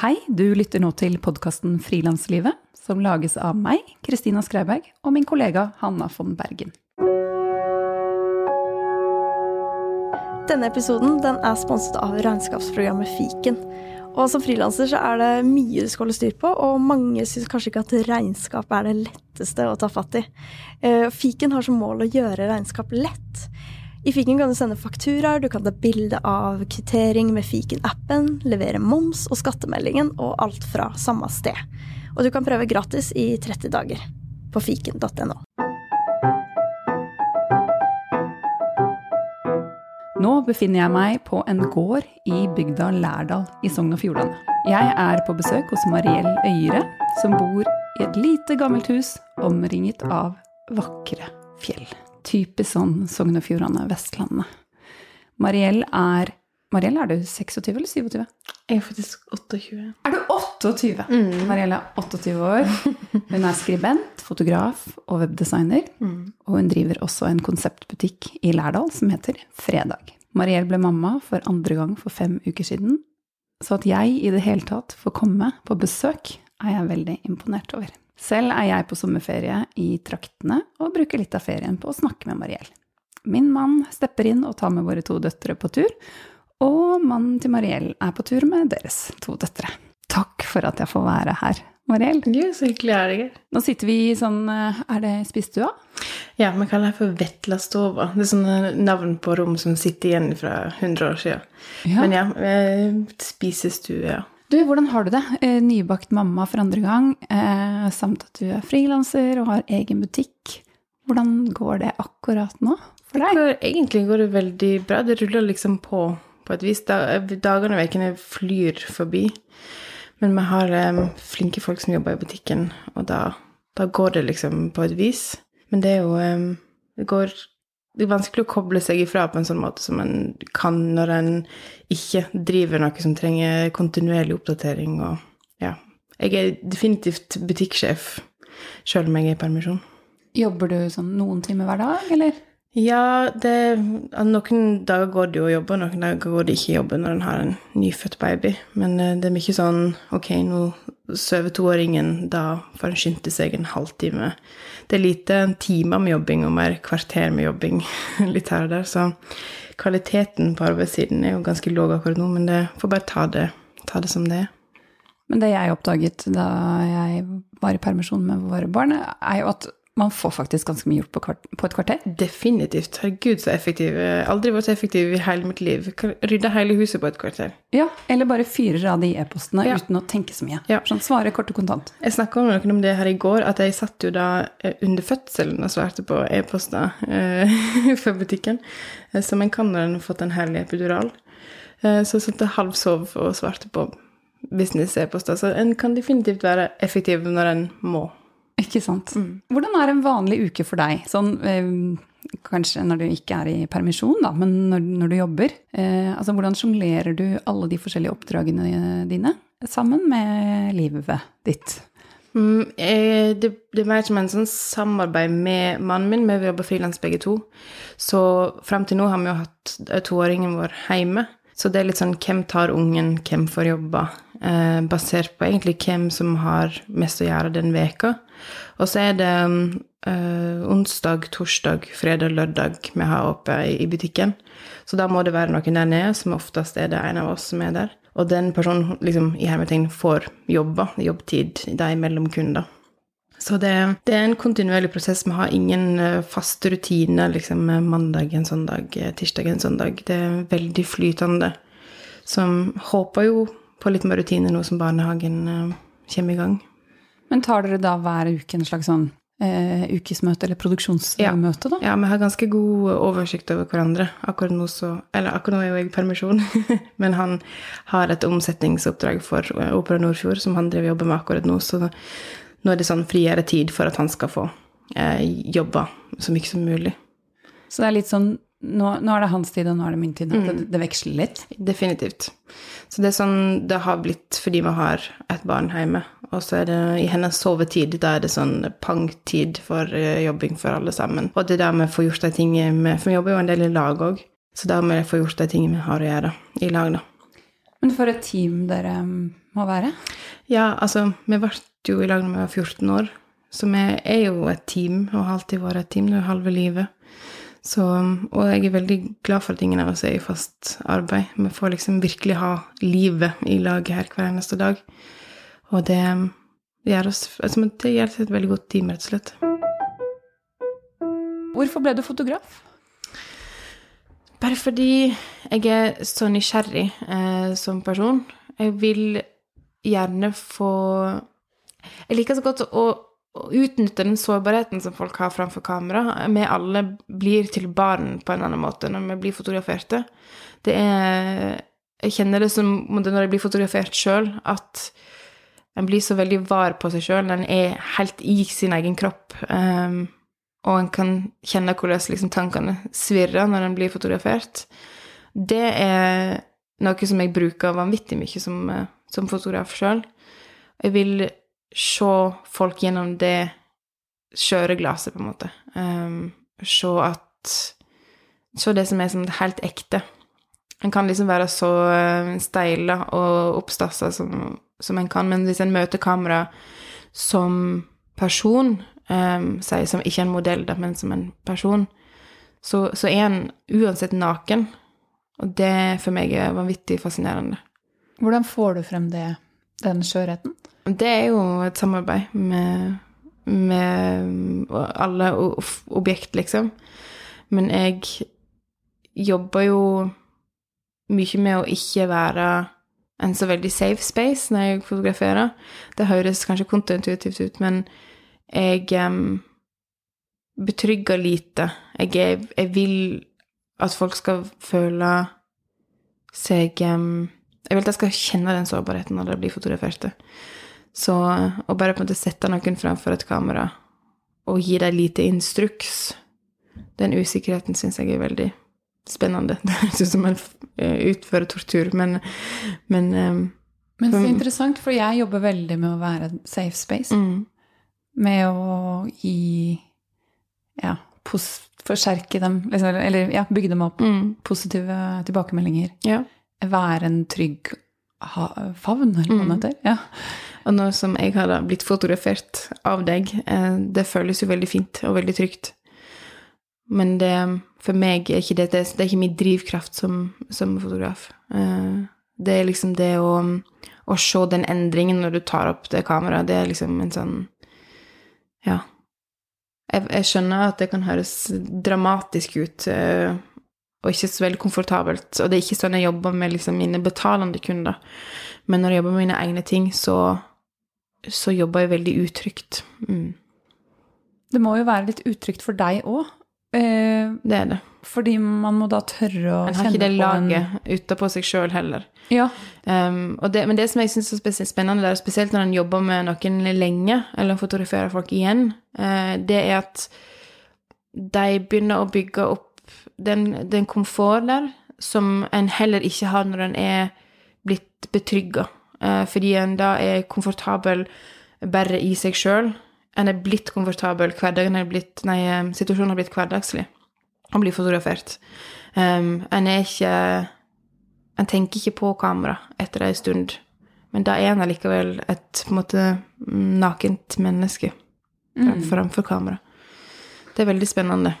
Hei, du lytter nå til podkasten Frilanslivet, som lages av meg, Kristina Skreiberg, og min kollega Hanna von Bergen. Denne episoden den er sponset av regnskapsprogrammet Fiken. Og Som frilanser er det mye du skal holde styr på, og mange syns kanskje ikke at regnskap er det letteste å ta fatt i. Eh, Fiken har som mål å gjøre regnskap lett. I Fiken kan du sende fakturaer, du kan ta bilde av kvittering med Fiken-appen, levere moms og skattemeldingen, og alt fra samme sted. Og du kan prøve gratis i 30 dager på fiken.no. Nå befinner jeg meg på en gård i bygda Lærdal i Sogn og Fjordane. Jeg er på besøk hos Mariell Øyre, som bor i et lite, gammelt hus omringet av vakre fjell. Typisk sånn Sogn og Fjordane, Vestlandet. Mariell er Mariell, er du 26 eller 27? Jeg er faktisk 28. Er du 28? Mm. Mariell er 28 år. Hun er skribent, fotograf og webdesigner. Mm. Og hun driver også en konseptbutikk i Lærdal som heter Fredag. Mariell ble mamma for andre gang for fem uker siden. Så at jeg i det hele tatt får komme på besøk, er jeg veldig imponert over. Selv er jeg på sommerferie i traktene og bruker litt av ferien på å snakke med Mariell. Min mann stepper inn og tar med våre to døtre på tur, og mannen til Mariell er på tur med deres to døtre. Takk for at jeg får være her, Mariell. Jo, så hyggelig er det. Nå sitter vi i sånn eh, Er det spisestua? Ja, vi kaller det for Vetlastova. Det er sånne navn på rom som sitter igjen fra 100 år siden. Ja. Men ja, spisestue, ja. Du, hvordan har du det? Eh, nybakt mamma for andre gang, eh, samt at du er frilanser og har egen butikk. Hvordan går det akkurat nå for deg? Går, egentlig går det veldig bra. Det ruller liksom på på et vis. Dagene og ukene flyr forbi. Men vi har um, flinke folk som jobber i butikken, og da, da, går det liksom på et vis. Men det er jo um, Det går det er vanskelig å koble seg ifra på en sånn måte som en kan når en ikke driver noe som trenger kontinuerlig oppdatering og ja. Jeg er definitivt butikksjef sjøl om jeg er i permisjon. Jobber du sånn noen timer hver dag, eller? Ja, det, noen dager går det jo å jobbe, noen dager går det ikke å jobbe når en har en nyfødt baby. Men eh, det er mye sånn Ok, nå sover toåringen, da får en skynde seg en halvtime. Det er lite timer med jobbing og mer kvarter med jobbing litt her og der. Så kvaliteten på arbeidssiden er jo ganske låg akkurat nå, men det får bare ta det, ta det som det er. Men det jeg oppdaget da jeg var i permisjon med våre barn, er jo at man får faktisk ganske mye gjort på, kvart, på, et kvarter. Definitivt. Herregud, så effektiv. Aldri vært så effektiv i hele mitt liv. Rydda hele huset på et kvarter. Ja, eller bare fyrer av de e-postene ja. uten å tenke så mye. Ja. Sånn svare kort og kontant. Jeg snakka med noen om det her i går, at jeg satt jo da eh, under fødselen og svarte på e-poster eh, for butikken. Så som en kan når en har fått en herlig epidural. Eh, så jeg satt halvsov og svarte på business-e-poster. Så en kan definitivt være effektiv når en må. Ikke sant. Mm. Hvordan er en vanlig uke for deg? Sånn, eh, kanskje når du ikke er i permisjon, da, men når, når du jobber. Eh, altså, hvordan sjonglerer du alle de forskjellige oppdragene dine sammen med livet ditt? Mm, eh, det, det, er mer som en sånn samarbeid med mannen min. Vi jobber frilans begge to. Så frem til nå har vi jo hatt toåringen vår hjemme. Så det er litt sånn hvem tar ungen, hvem får jobba? Eh, basert på egentlig hvem som har mest å gjøre den veka. Og så er det øh, onsdag, torsdag, fredag, lørdag vi har oppe i, i, butikken. Så da må det være noen der nede, som oftest er det en av oss som er der. Og den personen liksom, i hermetegn får jobba, jobbtid, de mellom kunder. Så det, det, er en kontinuerlig prosess. Vi har ingen fast rutine liksom mandag en søndag, dag, tirsdag en søndag. Det er veldig flytende. Som håper jo på litt mer rutine nå som barnehagen kommer i gang. Men tar dere da hver uke en slags sånn eh, ukesmøte eller produksjonsmøte, da? Ja, vi har ganske god oversikt over hverandre. Akkurat nå så Eller akkurat nå er jo jeg i permisjon, men han har et omsetningsoppdrag for eh, Opera Nordfjord som han driver jobber med akkurat nå, så nå er det sånn friere tid for at han skal få eh, jobba så mye som mulig. Så det er litt sånn nå, nå, er det hans tid, og nå er det min tid. Mm. Det, det, veksler litt? Definitivt. Så det er sånn det har blitt fordi vi har et barn hjemme. Og så er det i hennes sovetid, da er det sånn pang-tid for uh, jobbing for alle sammen. Og det er der vi får gjort de tingene med, For vi jobber jo en del i lag òg. Så der må vi få gjort de tingene vi har å gjøre i lag, da. Men for et team dere må være? Ja, altså, vi ble jo i lag da vi var 14 år, så vi er jo et team, og har alltid vært et team det er halve livet. Så, og jeg er veldig glad for at ingen av oss er i fast arbeid. Vi får liksom virkelig ha livet i laget her hver eneste dag. Og det gjør oss altså, Det gjør et veldig godt team, rett og slett. Hvorfor ble du fotograf? Bare fordi jeg er så nysgjerrig eh, som person. Jeg vil gjerne få Jeg liker så godt å, å utnytte den sårbarheten som folk har framfor kamera. Vi alle blir til barn på en annen måte når vi blir fotograferte. Det er Jeg kjenner det som når jeg blir fotografert sjøl, at en blir så veldig var på seg sjøl. En er helt i sin egen kropp. Um, og en kan kjenne hvordan liksom, tankene svirrer når en blir fotografert. Det er noe som jeg bruker vanvittig mye som, eh, som fotograf sjøl. Jeg vil se folk gjennom det skjøreglasset, på en måte. Um, se at Se det som er som helt ekte. En kan liksom være så uh, steila og oppstassa som, som en kan, men hvis en møter kamera som person, um, sier som ikke en modell, da, men som en person, så, så er en uansett naken. Og det for meg er vanvittig fascinerende. Hvordan får du frem det, den skjørheten? Det er jo et samarbeid med, med alle objekt, liksom. Men jeg jobber jo mye med å ikke være en så veldig safe space når jeg fotograferer. Det høres kanskje kontraintuitivt ut, men jeg um, betrygger lite. Jeg, jeg, vil at folk skal føle seg um, Jeg vil at jeg skal kjenne den sårbarheten når det blir fotograferte. Så å bare på en måte sette noen framfor et kamera og gi dem lite instruks, den usikkerheten syns jeg er veldig spennende. Det høres ut som en utfører tortur, men, men um, Men så interessant, for jeg jobber veldig med å være safe space. Mm. Med å gi Ja, forsterke dem, liksom, eller ja, bygge dem opp. Mm. Positive tilbakemeldinger. Ja. Være en trygg favn, eller hva det heter. Ja. Og nå som jeg har blitt fotografert av deg, eh, det føles jo veldig fint og veldig trygt. Men det, for meg er ikke det, det, er ikke min drivkraft som, som fotograf. Eh, det er liksom det å, å, se den endringen når du tar opp det kameraet, det er liksom en sånn Ja. Jeg, jeg skjønner at det kan høres dramatisk ut eh, og ikke så veldig komfortabelt. Og det er ikke sånn jeg jobber med liksom mine betalende kunder. Men når jeg jobber med mine egne ting, så, så jobber jeg veldig utrygt. Mm. Det må jo være litt utrygt for deg òg. Eh, det er det. Fordi man må da tørre å kjenne på en Man har ikke det laget en... utapå seg sjøl heller. Ja. Um, det, men det som jeg syns er spennende, der, spesielt når en jobber med noen lenge, eller fotograferer folk igjen, uh, det er at de begynner å bygge opp den, den komfort der som en heller ikke har når en er blitt betrygga. Uh, fordi en da er komfortabel bare i seg sjøl en er blitt komfortabel, hverdagen er blitt, nei, situasjonen har blitt hverdagslig og blir fotografert. Um, en er ikke En tenker ikke på kamera etter ei stund, men da er en allikevel et på en måte nakent menneske mm. framfor kamera. Det er veldig spennende.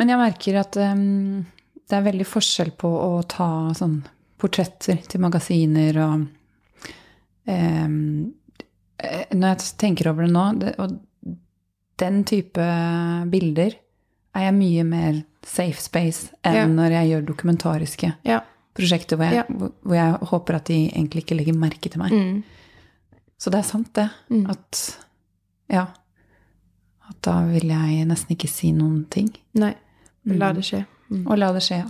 Men jeg merker at um, det er veldig forskjell på å ta sånn portretter til magasiner og um, når jeg tenker over det nå, det, og den type bilder er jeg mye mer safe space enn ja. når jeg gjør dokumentariske ja. prosjekter hvor jeg, ja. hvor jeg, håper at de egentlig ikke legger merke til meg. Mm. Så det er sant, det. Mm. At ja. At da vil jeg nesten ikke si noen ting. Nei. La det skje. Mm. Og la det skje, ja.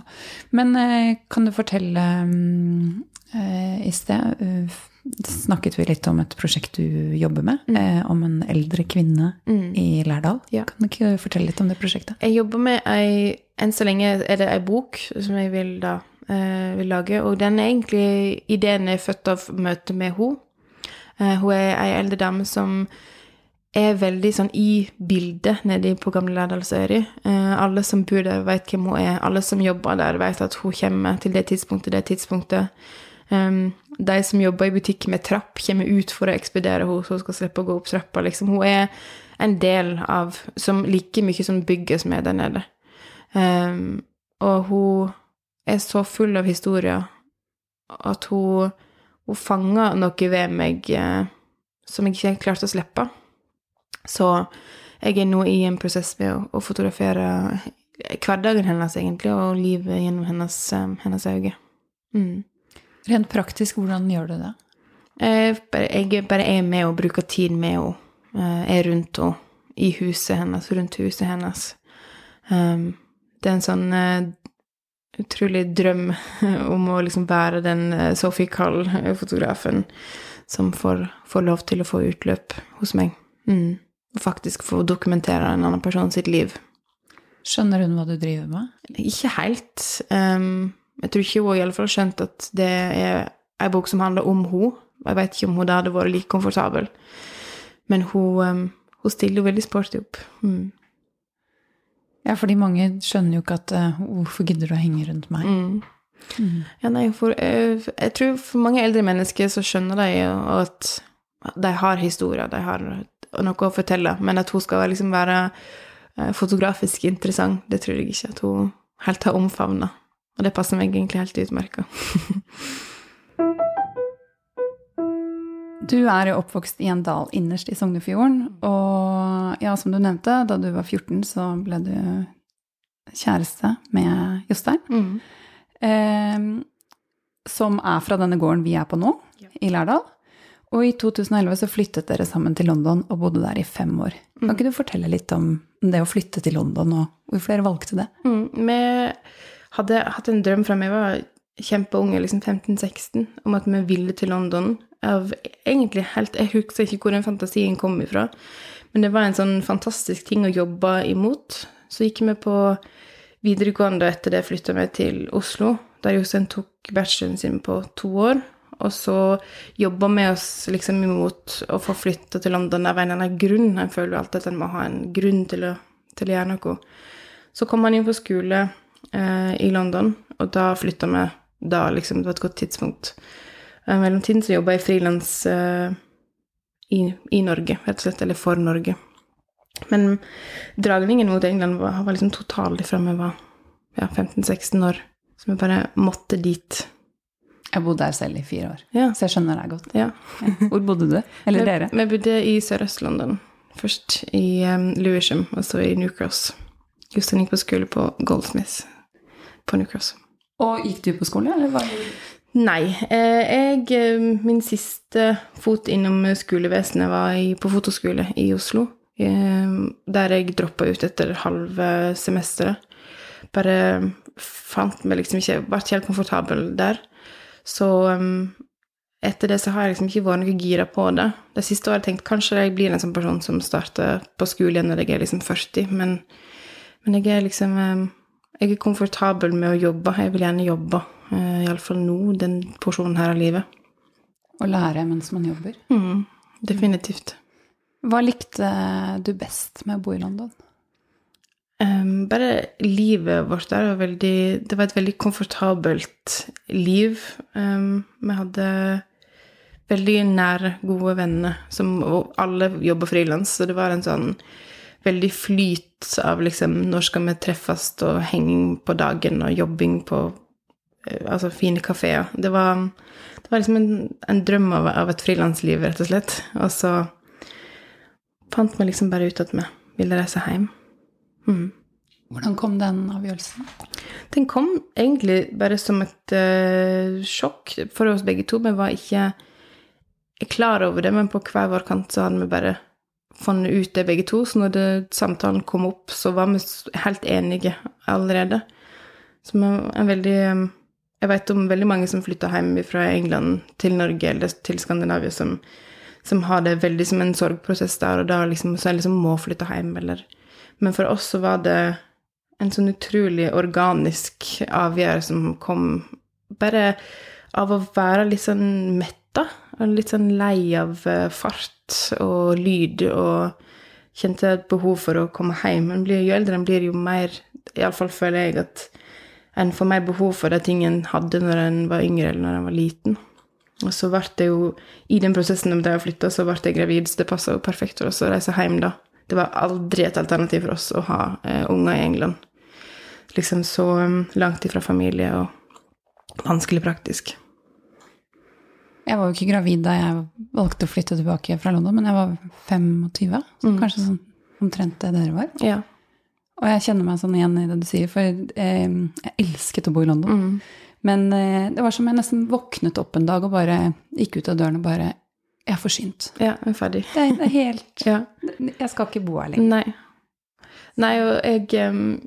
Men eh, kan du fortelle um, eh, i sted uh, snakket vi litt om et prosjekt du jobber med, mm. eh, om en eldre kvinne mm. i Lærdal. Ja. Kan du ikke fortelle litt om det prosjektet? Jeg jobber med ei Enn så lenge er det ei bok som jeg vil, da, eh, vil lage. Og den er egentlig Ideen er født av møtet med henne. Eh, hun er ei eldre dame som er veldig sånn i bildet nede Gamle Lærdalsøyri. Eh, alle som bor der, vet hvem hun er. Alle som jobber der, vet at hun kommer til det tidspunktet, det tidspunktet. Um, de som jobber i butikk med trapp, kommer ut for å ekspedere henne, så hun skal slippe å gå opp trappa. Liksom. Hun er en del av som like mye som bygget som er der nede. Um, og hun er så full av historier at hun, hun fanger noe ved meg eh, som jeg ikke klarte å slippe. Så jeg er nå i en prosess med å, å fotografere hverdagen hennes, egentlig, og livet gjennom hennes, um, hennes øyne. Mm. Rent praktisk, hvordan gjør du det? Jeg bare, er med og bruker tid med henne. Jeg er rundt henne, i huset hennes, rundt huset hennes. Um, det er en sånn utrolig drøm om å liksom være den Sophie Kall-fotografen som får, får, lov til å få utløp hos meg. Mm. Og faktisk få dokumentere en annen person sitt liv. Skjønner hun hva du driver med? Ikke helt. Um, jeg tror ikke hun i alle fall har skjønt at det er ei bok som handler om henne. Jeg vet ikke om hun da hadde vært like komfortabel. Men hun, um, hun stiller jo veldig sporty opp. Mm. Ja, fordi mange skjønner jo ikke at uh, Hvorfor gidder du å henge rundt meg? Mm. Mm. Ja, nei, for, jeg, jeg tror for mange eldre mennesker så skjønner de at de har historier, de har noe å fortelle, men at hun skal liksom være uh, fotografisk interessant, det tror jeg ikke at hun helt har omfavna. Og det passer meg egentlig helt utmerka. du er jo oppvokst i en dal innerst i Sognefjorden. Og ja, som du nevnte, da du var 14, så ble du kjæreste med Jostein. Mm. Eh, som er fra denne gården vi er på nå, ja. i Lærdal. Og i 2011 så flyttet dere sammen til London og bodde der i fem år. Kan mm. ikke du fortelle litt om det å flytte til London, og hvorfor dere valgte det? Mm. Vi hadde hatt en drøm fra jeg var kjempeunge, liksom 15-16, om at vi ville til London. Av egentlig helt Jeg husker ikke hvor den fantasien kom ifra, men det var en sånn fantastisk ting å jobbe imot. Så gikk vi på videregående, og etter det flytta vi til Oslo, der Jostein tok bacheloren sin på to år. Og så jobber vi oss liksom imot å få flytta til London av en eller annen grunn. En føler jo alltid at en må ha en grunn til å, til å gjøre noe. Så kom han inn på skole eh, i London, og da flytta vi da, liksom. Det var et godt tidspunkt. I mellomtiden så jobba jeg frilans eh, i, i, Norge, rett og slett, eller for Norge. Men dragningen mot England var, var liksom total fra vi var ja, 15-16 år. Så vi bare måtte dit. Jeg bodde der selv i fire år, ja. så jeg skjønner deg godt. Ja. Hvor bodde du? Eller dere? Vi bodde i Sørøst-London. Først i um, Lewisham, og så i New Cross. Jostein gikk på skole på Goldsmith på Newcross. Og gikk du på skole, eller var du Nei. Eh, jeg, min siste fot innom skolevesenet var på fotoskole i Oslo. Der jeg droppa ut etter halve semesteret. Bare fant meg liksom ikke Ble ikke helt komfortabel der. Så etter det så har jeg liksom ikke vært noe gira på det. Det siste året har jeg tenkt kanskje jeg blir en sånn person som starter på skole igjen når jeg er liksom 40, men, men jeg er liksom jeg er komfortabel med å jobbe. Jeg vil gjerne jobbe, uh, iallfall nå, den porsjonen her av livet. Å lære mens man jobber? Mm, definitivt. Hva likte du best med å bo i London? Um, bare livet vårt der var veldig Det var et veldig komfortabelt liv. Um, vi hadde veldig nære, gode venner, som, og alle jobber frilans, så det var en sånn veldig flyt av liksom Når skal vi treffes, og henging på dagen og jobbing på eh, altså fine kafeer. Det det var liksom en, en drøm av, av et frilansliv, rett og slett. Og så fant vi liksom bare ut at vi ville reise hjem. Mm. Hvordan kom den avgjørelsen? Den kom egentlig bare som et uh, sjokk for oss begge to. Vi var ikke klar over det, men på hver vår kant så hadde vi bare funnet ut det begge to. Så når det, samtalen kom opp, så var vi helt enige allerede. Så vi er veldig Jeg vet om veldig mange som flytter hjem fra England til Norge eller til Skandinavia, som, som har det veldig som en sorgprosess der, og da liksom, så jeg liksom må flytte hjem, eller Men for oss så var det en sånn utrolig organisk avgjørelse som kom bare av å være litt sånn metta, litt sånn lei av eh, fart og lyd, og kjente et behov for å komme hjem. Men jo eldre en blir, jo mer Iallfall føler jeg at en får mer behov for de tingene en hadde når en var yngre, eller når en var liten. Og så ble det jo I den prosessen da jeg flytta, så ble jeg gravid, så det passa jo perfekt for oss å reise hjem da. Det var aldri et alternativ for oss å ha eh, unger i England. Liksom så um, langt ifra familie og vanskelig praktisk. Jeg var jo ikke gravid da jeg valgte å flytte tilbake fra London, men jeg var 25, så kanskje sånn omtrent det dere var. Ja. Og jeg kjenner meg sånn igjen i det du sier, for eh, jeg elsket å bo i London. Men eh, det var som jeg nesten våknet opp en dag og bare gikk ut av døren og bare Jeg er forsynt. Ja, jeg er ferdig. Det er, det er helt Ja. Jeg skal ikke bo her lenger. Nei. Nei, og jeg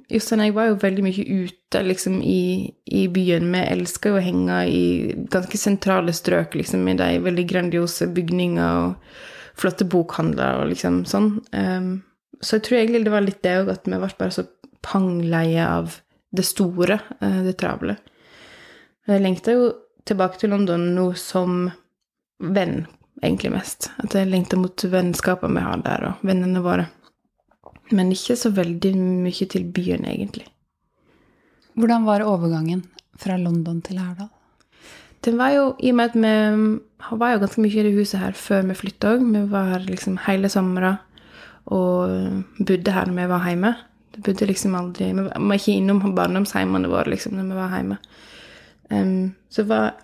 Jostein, jeg var jo veldig mye ute liksom i, i byen. Vi elska jo å henge i ganske sentrale strøk, liksom, i de veldig grandiose bygninger og flotte bokhandler og liksom sånn. Um, så jeg tror egentlig det var litt det òg, at vi ble bare så pangleie av det store, eh, det travle. Jeg lengter jo tilbake til London nå som venn, egentlig mest. At jeg lengter mot vennskapene vi har der, og vennene våre. Men ikke så veldig mye til byen, egentlig. Hvordan var overgangen fra London til Lærdal? Den var jo, I og med at vi var jo ganske mye i det huset her før vi flytta òg. Vi var her liksom hele sommeren og bodde her når vi var hjemme. Det bodde liksom aldri Vi var ikke innom barndomshjemmene våre liksom, når vi var hjemme. Um, så var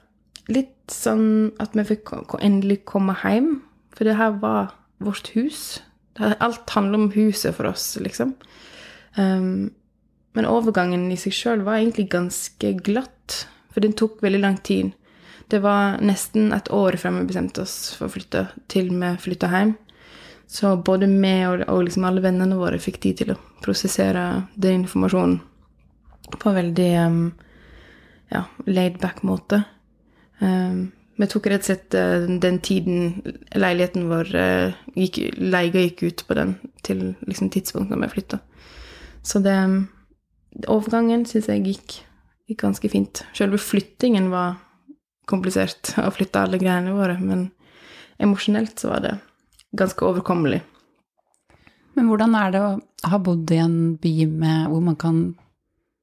litt sånn at vi fikk endelig komme hjem, for det her var vårt hus. Alt handler om huset for oss, liksom. Um, men overgangen i seg sjøl var egentlig ganske glatt, for den tok veldig lang tid. Det var nesten et år før vi bestemte oss for å flytte, til vi flytta hjem. Så både vi og, og liksom alle vennene våre fikk tid til å prosessere den informasjonen på en veldig um, ja, laid back måte. Vi tok rett og slett eh, den tiden leiligheten vår eh, gikk, Leiga gikk ut på den til liksom tidspunktet da vi flytta. Så det Overgangen syns jeg gikk, gikk ganske fint. Selve flyttingen var komplisert, å flytte alle greiene våre, men emosjonelt så var det ganske overkommelig. Men hvordan er det å ha bodd i en by med, hvor man kan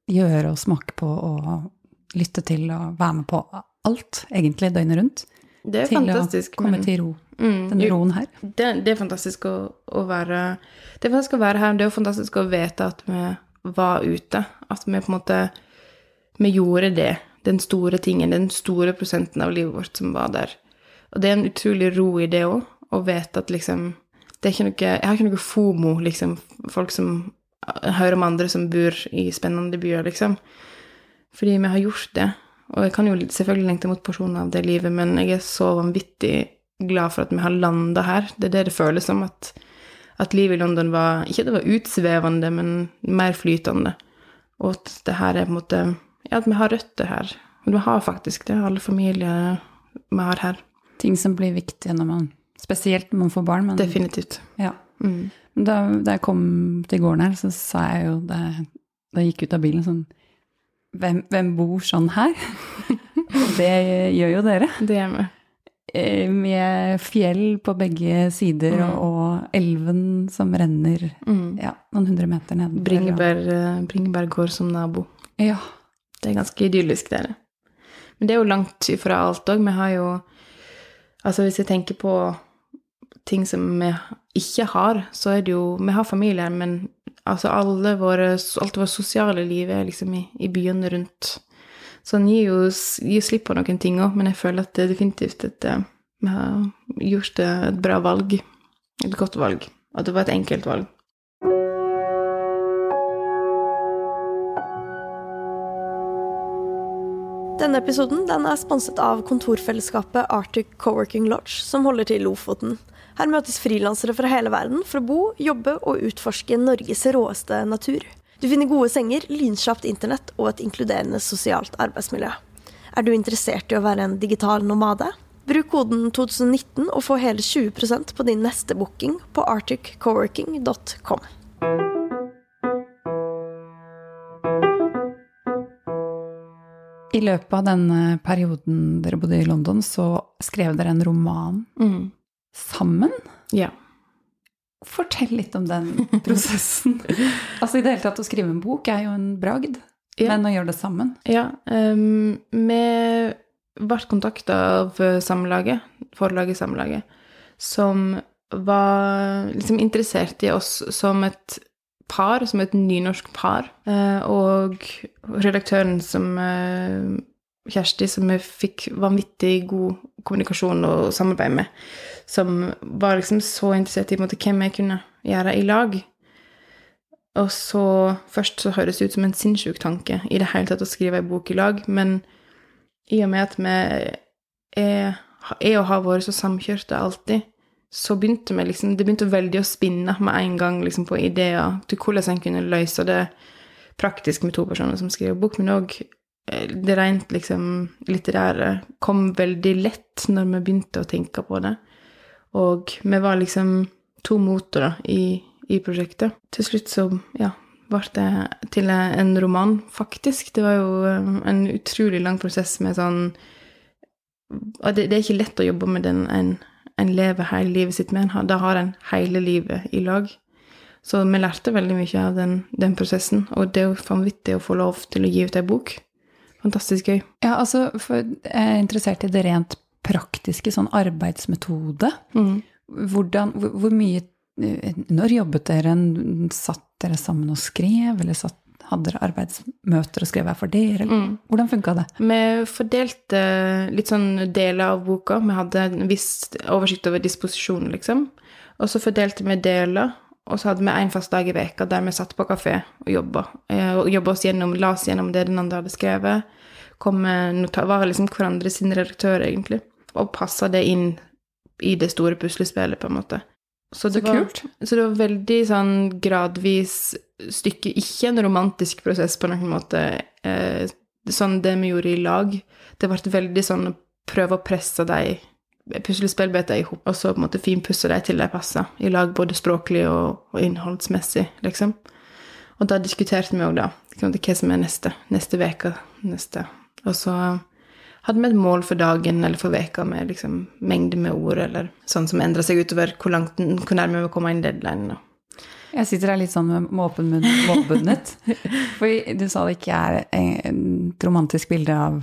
gjøre og smake på og lytte til og være med på alt, egentlig, døgnet rundt? Det er til fantastisk. å komme men- til ro. Mm, Den roen her. det, det er fantastisk å, å være Det er fantastisk å være her. Det er fantastisk å vite at vi var ute. At vi på en måte Vi gjorde det. Den store tingen, den store prosenten av livet vårt som var der. Og det er en utrolig ro i det òg, å vite at liksom det er ikke noe, Jeg har ikke noe fomo, liksom. Folk som hører om andre som bor i spennende byer, liksom. Fordi vi har gjort det. Og jeg kan jo selvfølgelig lengte mot porsjoner av det livet, men jeg er så vanvittig glad for at vi har landa her. Det er det det føles som, at, at livet i London var Ikke at det var utsvevende, men mer flytende. Og at det her er på en måte Ja, at vi har røtter her. Og vi har faktisk det, alle familier vi har her. Ting som blir viktige når man Spesielt når man får barn. Men, Definitivt. ja. Mm. da, da jeg kom til gården her, så sa jeg jo da jeg, gikk ut av bilen sånn Hvem, hvem bor sånn her? det gjør jo dere. Det gjør vi. Eh, Med fjell på begge sider Mm. og, elven som renner Mm. ja, noen hundre meter ned. Bringebær, eh, Bringebær gård som nabo. Ja. Det er ganske idyllisk, det er. Men det er jo langt ifra alt òg. Vi har jo Altså, hvis jeg tenker på ting som vi ikke har, så er det jo Vi har familier, men altså alle våre, alt vårt sosiale liv er liksom i, i byene rundt. Så han gir jo gir slipp på noen ting òg, men jeg føler at det er definitivt et eh, Vi har gjort et bra valg. Et godt valg. At det var et enkelt valg. Denne episoden den er sponset av kontorfellesskapet Arctic Coworking Lodge, som holder til i Lofoten. Her møtes frilansere fra hele verden for å bo, jobbe og utforske Norges råeste natur. Du finner gode senger, lynkjapt internett og et inkluderende sosialt arbeidsmiljø. Er du interessert i å være en digital nomade? Bruk koden 2019 og få hele 20% på din neste booking på arcticcoworking.com. I løpet av denne perioden dere bodde i London, så skrev dere en roman Mm. Sammen. Ja. Fortell litt om den prosessen. altså I det hele tatt å skrive en bok er jo en bragd, Ja. men å gjøre det sammen Ja, Um, vi ble kontakta av Samlaget, forlaget Samlaget, som var liksom interessert i oss som et par, som et nynorsk par. Eh, og redaktøren som eh, Kjersti, som vi fikk vanvittig god kommunikasjon og samarbeid med, som var liksom så interessert i måte, hvem jeg kunne gjøre i lag. Og så Først så høres det ut som en sinnssyk tanke i det hele tatt å skrive ei bok i lag, men i og med at vi er, er og har vært så samkjørte alltid, så begynte vi liksom Det begynte veldig å spinne med en gang liksom, på ideer til hvordan en kunne løse det praktisk med to personer som skriver bok, men òg eh, det rent liksom litterære kom veldig lett når vi begynte å tenke på det. Og vi var liksom to motorer i, i prosjektet. Til slutt så, ja, ble det til en roman, faktisk. Det var jo eh, en utrolig lang prosess med sånn Og det, det er ikke lett å jobbe med den en en lever hele livet sitt med. Da har en hele livet i lag. Så vi lærte veldig mye av den, den prosessen, og det er jo vanvittig å få lov til å gi ut ei bok. Fantastisk gøy. Ja, altså, for jeg er interessert i det rent praktiske, sånn arbeidsmetode. Mm. Hvordan, hvor, hvor, mye Når jobbet dere? Satt dere sammen og skrev, eller satt hadde dere arbeidsmøter og skrev hver for dere? Mm. Hvordan funka det? Vi fordelte litt sånn deler av boka. Vi hadde en viss oversikt over disposisjonen, liksom. Og så fordelte vi deler, og så hadde vi én fast dag i veka der vi satt på kafé og jobba. Eh, og jobba oss gjennom, la oss gjennom det den andre hadde skrevet. Kom med var liksom hverandre sin redaktør, egentlig. Og passa det inn i det store puslespillet, på en måte. Så, det så var, kult. Så det var veldig sånn gradvis stykke. Ikke en romantisk prosess på noen måte. Eh, sånn det vi gjorde i lag. Det ble veldig sånn å prøve å presse de puslespillbiter i hop, og så på en måte finpusse de til de passer. I lag både språklig og, og innholdsmessig, liksom. Og da diskuterte vi òg da hva som er neste. Neste uke. Neste. Og så hadde vi et mål for dagen eller for veka med liksom, mengde med ord, eller sånn som endra seg utover hvor, langt, hvor nærme vi kom inn deadline. Jeg sitter her litt sånn med åpen munn målbundet. For du sa det ikke er et romantisk bilde av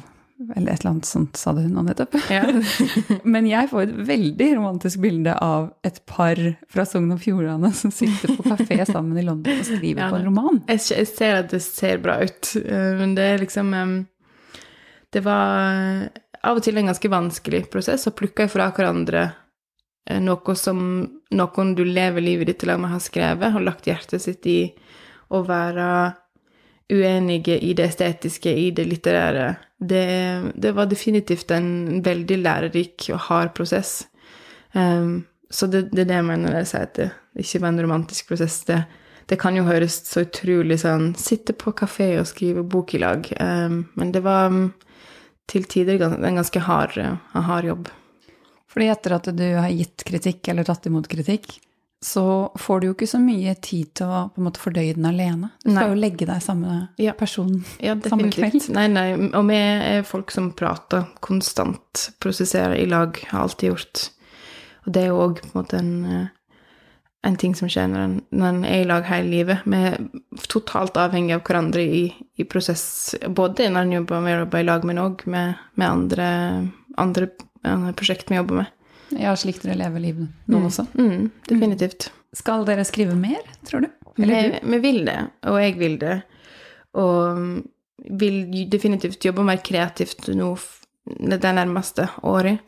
Eller et eller annet sånt sa du nå nettopp. Ja. Men jeg får et veldig romantisk bilde av et par fra Sogn og Fjordane som sitter på kafé sammen i London og skriver ja, på en roman. Jeg ser at det ser bra ut, eh, men det er liksom det var av og til en ganske vanskelig prosess å plukke fra hverandre eh, noe som noen du lever livet ditt til med har skrevet, og lagt hjertet sitt i å være uenige i det estetiske, i det litterære. Det, det var definitivt en veldig lærerik og hard prosess. Um, så det, det, er det jeg mener når jeg sier at det ikke var en romantisk prosess. Det, det kan jo høres så utrolig sånn Sitte på kafé og skrive bok i lag. Um, men det var til tider en ganske hard, hard jobb. Fordi etter at du har gitt kritikk eller tatt imot kritikk, så får du jo ikke så mye tid til å på en måte fordøye den alene. Du skal nei. jo legge deg samme ja. person ja, samme kveld. Nei, nei. Og vi er folk som prater konstant, prosesserer i lag, har alltid gjort. Og det er jo òg på en måte en eh, en ting som skjer når en, når en er i lag hele livet. Vi er totalt avhengig av hverandre i, i prosess, både når en jobber med å jobbe i lag, men òg med, med andre, andre, andre prosjekt vi jobber med. Ja, slik dere lever livet nå mm. også. Mm, definitivt. Skal dere skrive mer, tror du? Eller vi, vi vil det, og jeg vil det. Og vil definitivt jobbe mer kreativt nå det nærmeste året.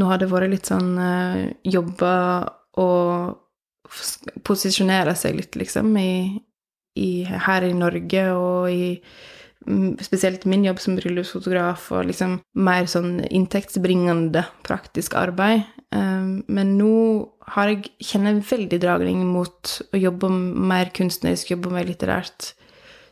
Nå har det vært litt sånn uh, jobber og posisjonere seg litt, liksom, i, i, her i Norge og i mm, Spesielt min jobb som bryllupsfotograf og liksom mer sånn inntektsbringende praktisk arbeid. Um, men nå har jeg, kjenner jeg veldig dragning mot å jobbe mer kunstnerisk, jobbe mer litterært.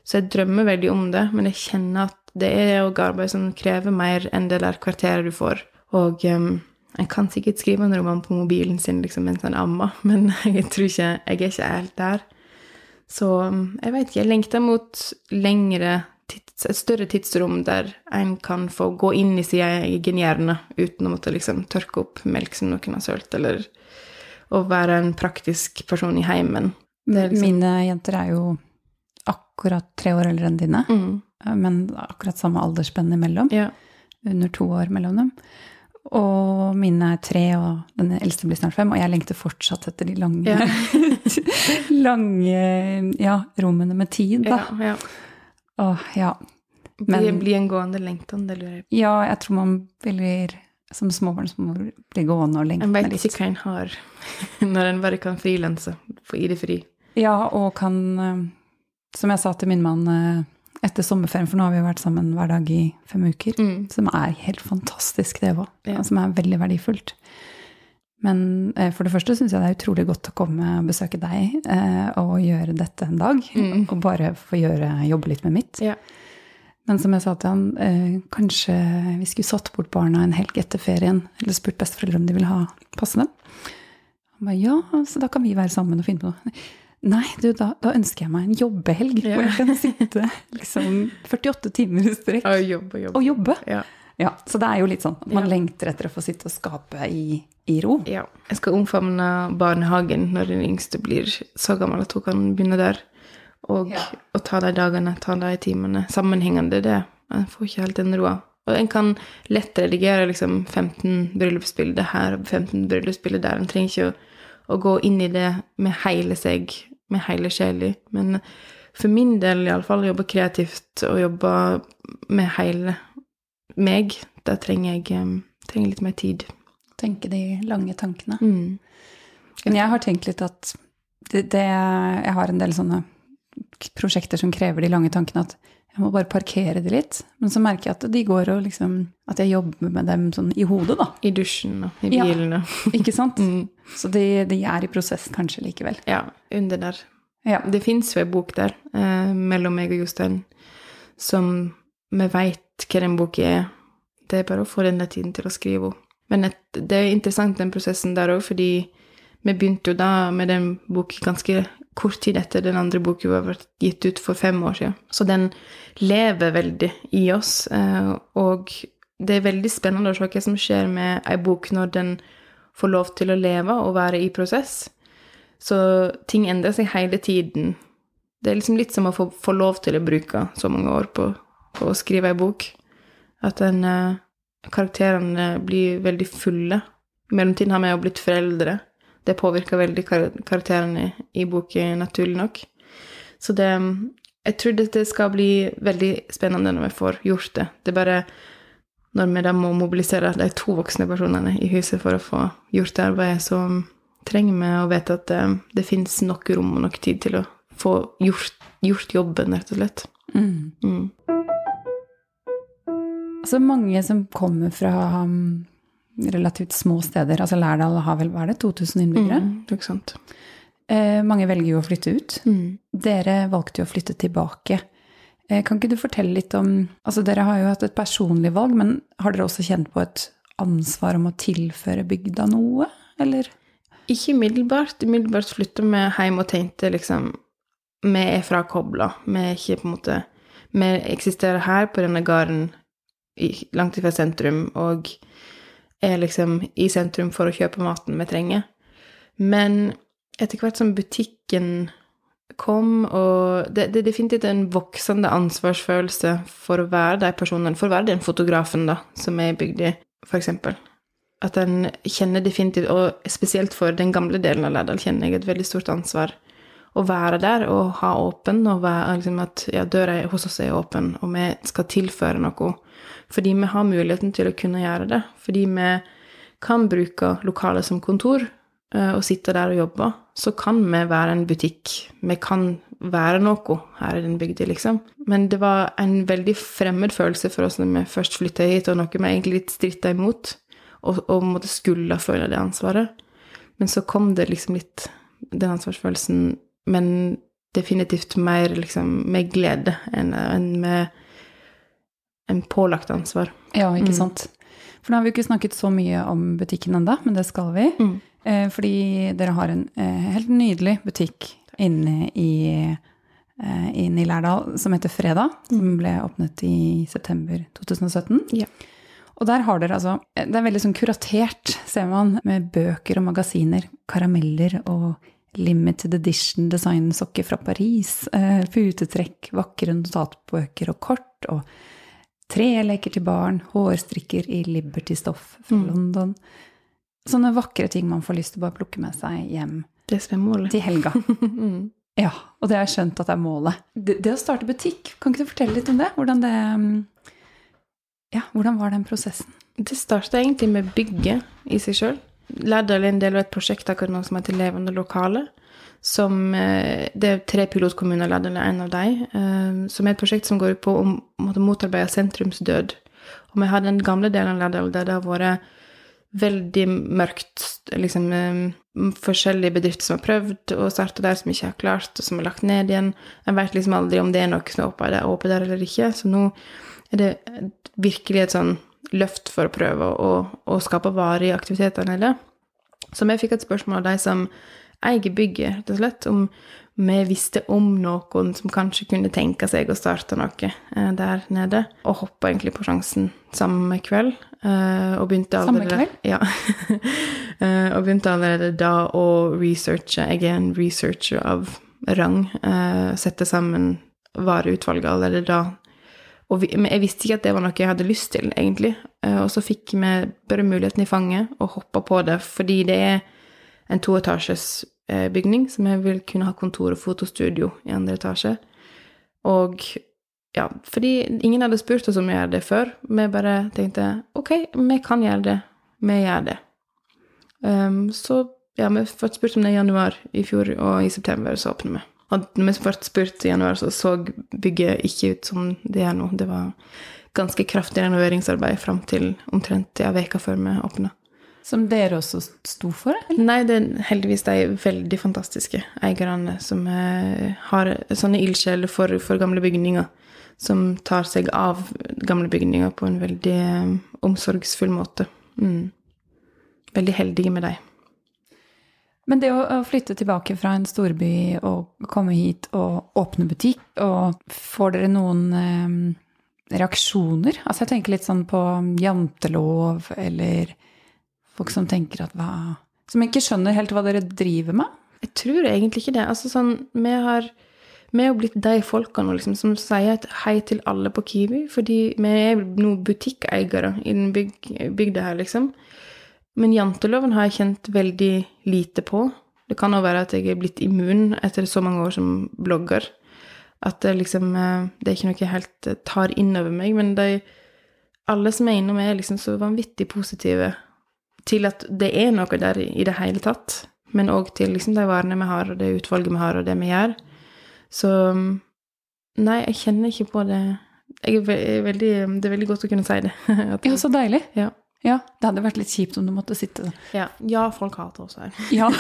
Så jeg drømmer veldig om det, men jeg kjenner at det er òg arbeid som krever mer enn det der kvarteret du får. Og um, en kan sikkert skrive en roman på mobilen sin liksom, mens en ammer, men jeg tror ikke Jeg er ikke helt der. Så jeg vet ikke. Jeg lengter mot lengre tids, et større tidsrom der en kan få gå inn i sin egen hjerne uten å måtte liksom tørke opp melk som noen har sølt, eller å være en praktisk person i heimen. Liksom Mine jenter er jo akkurat tre år eldre enn dine, mm. men akkurat samme aldersspenn imellom. Ja. under to år mellom dem. Og mine er tre, og den eldste blir snart fem. Og jeg lengter fortsatt etter de lange, Ja. lange ja, rommene med tid, da. Ja, ja. Åh, ja. Men, det blir en gående lengtende? det lurer jeg på. ja, jeg tror man blir som småbarnsmor blir gående og En lengtende vet litt. ikke hva en har når en bare kan frilanse i ID-fri. Ja, og kan, eh, som jeg sa til min mann eh, etter sommerferien, for nå har vi jo vært sammen hver dag i fem uker, Mm. som er helt fantastisk, det òg. Ja. Som er veldig verdifullt. Men eh, for det første syns jeg det er utrolig godt å komme og besøke deg eh, og gjøre dette en dag. Mm. Og bare få gjøre, jobbe litt med mitt. Ja. Men som jeg sa til han, eh, kanskje vi skulle satt bort barna en helg etter ferien, eller spurt besteforeldre om de vil ha passende. Han ba, ja, så da kan vi være sammen og finne på noe. Nei, du, da, da ønsker jeg meg en jobbehelg, Ja. hvor jeg kan sitte liksom 48 timer i strekk Og jobbe. jobbe. og jobbe. Ja. Ja, så det er jo litt sånn at man Ja. lengter etter å få sitte og skape i, i ro. ja. Jeg skal omfavne barnehagen når den yngste blir så gammel at hun kan begynne der. Og, og ta de dagene, ta de timene sammenhengende. det. En får ikke helt den roa. Og en kan lett redigere liksom 15 bryllupsbilder her og 15 bryllupsbilder der. En trenger ikke å, å gå inn i det med hele seg, med hele sjela. Men for min del iallfall, jobbe kreativt og jobbe med hele meg, da trenger jeg, trenger litt mer tid. Tenke de lange tankene. Mm. Men jeg har tenkt litt at det, det, jeg har en del sånne prosjekter som krever de lange tankene, at jeg må bare parkere de litt. Men så merker jeg at de går og liksom At jeg jobber med dem sånn i hodet, da. I dusjen og i Ja. bilen og Ikke sant? mm. Så de, de er i prosess kanskje likevel. Ja, under der. Ja. Det fins jo ei bok der, eh, mellom meg og Jostein, som vi veit hva den boka er. Det er bare å få den tiden til å skrive henne. Men et, det er interessant, den prosessen der òg, fordi vi begynte jo da med den boka ganske kort tid etter den andre boka var vært gitt ut for fem år siden. Så den lever veldig i oss, eh, og det er veldig spennende å se hva som skjer med ei bok når den får lov til å leve og være i prosess. Så ting endrer seg hele tiden. Det er liksom litt som å få, få lov til å bruke så mange år på, på å skrive ei bok. At den, eh, karakterene blir veldig fulle. I mellomtiden har vi jo blitt foreldre. Det påvirker veldig kar karakterene i boka, naturlig nok. Så det Jeg tror dette skal bli veldig spennende når vi får gjort det. Det er bare når vi da må mobilisere de to voksne personene i huset for å få gjort det arbeidet, så trenger vi å vite at det, det fins nok rom og nok tid til å få gjort, gjort jobben, rett og slett. Mm. Mm. Altså mange som kommer fra relativt små steder, altså Lærdal har vel, hva er det, 2000 innbyggere? Mm, ikke sant. Eh, mange velger jo å flytte ut. Mm. Dere valgte jo å flytte tilbake. Eh, kan ikke du fortelle litt om Altså, dere har jo hatt et personlig valg, men har dere også kjent på et ansvar om å tilføre bygda noe, eller? Ikke umiddelbart. Umiddelbart flytta vi hjem og tenkte liksom Vi er frakobla. Vi er ikke på en måte Vi eksisterer her på denne gården langt ifra sentrum og er liksom i sentrum for å kjøpe maten vi trenger. Men etter hvert som butikken kom, og det, det er definitivt en voksende ansvarsfølelse for å være de personene, for å være den fotografen da, som er i bygda, eksempel. At en kjenner definitivt, og spesielt for den gamle delen av Lærdal, kjenner jeg et veldig stort ansvar å være der og ha åpen, og være, liksom at ja, døra hos oss er åpen, og vi skal tilføre noe. Fordi vi har muligheten til å kunne gjøre det. Fordi vi kan bruke lokalet som kontor eh, og sitte der og jobbe. Så kan vi være en butikk. Vi kan være noe her i den bygda, liksom. Men det var en veldig fremmed følelse for oss når vi først flytta hit, og noe vi egentlig litt stritta imot, og, og måtte skulle føle det ansvaret. Men så kom det liksom litt den ansvarsfølelsen, men definitivt mer liksom med glede enn enn med en pålagt ansvar. Ja, ikke Mm. sant. For nå har vi jo ikke snakket så mye om butikken enda, men det skal vi. Mm. Eh, fordi dere har en eh, helt nydelig butikk inne i, eh, inne i Lærdal som heter Fredag, som ble åpnet i september 2017. Ja. Og der har dere altså Det er veldig sånn kuratert, ser man, med bøker og magasiner, karameller og limited edition designsokker fra Paris, eh, putetrekk, vakre notatbøker og kort, og treleker til barn, hårstrikker i Liberty-stoff fra Mm. London. Sånne vakre ting man får lyst til å bare plukke med seg hjem er til helga. Mm. Ja, og det har jeg skjønt at det er målet. Det, det å starte butikk, kan ikke du fortelle litt om det? Hvordan det Ja, hvordan var den prosessen? Det starta egentlig med bygget i seg sjøl. Lærdal er en del av et prosjekt akkurat nå som heter Levende lokale. Som, eh, det er tre pilotkommuner, Lærdal er en av dem. eh, Som er et prosjekt som går ut på å motarbeide sentrumsdød. Og vi har den gamle delen av Lærdal der det har vært veldig mørkt. liksom eh, Forskjellige bedrifter som har prøvd å starte der, som ikke har klart, og som er lagt ned igjen. En vet liksom aldri om det er noe som er åpent der, eller ikke. Så nå er det virkelig et sånn løft for å prøve å, å skape varige aktiviteter nede. Så vi fikk et spørsmål av de som eier bygget, rett og slett, om vi visste om noen som kanskje kunne tenke seg å starte noe eh, der nede, og hoppa egentlig på sjansen samme kveld. eh, og begynte allerede, Samme kveld? Ja. Eh, og begynte allerede da å researche. Jeg er en researcher av rang. sette sammen vareutvalget allerede da vi, men jeg visste ikke at det var noe jeg hadde lyst til, egentlig. Og så fikk vi bare muligheten i fanget og hoppa på det, fordi det er en toetasjes eh, bygning, som jeg vil kunne ha kontor og fotostudio i andre etasje. Og ja, fordi ingen hadde spurt oss om å gjøre det før. Vi bare tenkte ok, vi kan gjøre det. Vi gjør det. Um, så ja, vi fikk spurt om det i januar i fjor, og i september så åpner vi. Og når vi ble spurt i januar, så så bygget ikke ut som det er nå. Det var ganske kraftig renoveringsarbeid fram til omtrent ja, veka før vi åpna. Som dere også sto for? Eller? Nei, det er heldigvis de veldig fantastiske eierne som eh, har sånne ildsjeler for, for gamle bygninger. Som tar seg av gamle bygninger på en veldig um, omsorgsfull måte. Mm. Veldig heldige med dem. Men det å, å flytte tilbake fra en storby og komme hit og åpne butikk, og får dere noen um, reaksjoner? Altså jeg tenker litt sånn på jantelov, eller folk som tenker at hva Som ikke skjønner helt hva dere driver med? Jeg tror egentlig ikke det. Altså sånn, vi har vi er jo blitt de folkene liksom, som sier hei til alle på Kiwi, fordi vi er nå butikkeiere i den byg, bygda her, liksom. Men janteloven har jeg kjent veldig lite på. Det kan jo være at jeg er blitt immun etter så mange år som blogger. At det liksom eh, Det er ikke noe jeg helt eh, tar inn over meg. Men de, alle som er innom, er liksom så vanvittig positive til at det er noe der i det hele tatt. Men òg til liksom de varene vi har, og det utvalget vi har, og det vi gjør. Så Nei, jeg kjenner ikke på det er veldig, Det er veldig godt å kunne si det. At, Ja, så deilig. Ja. Ja, Det hadde vært litt kjipt om du måtte sitte ja. ja, folk hater oss her. Ja.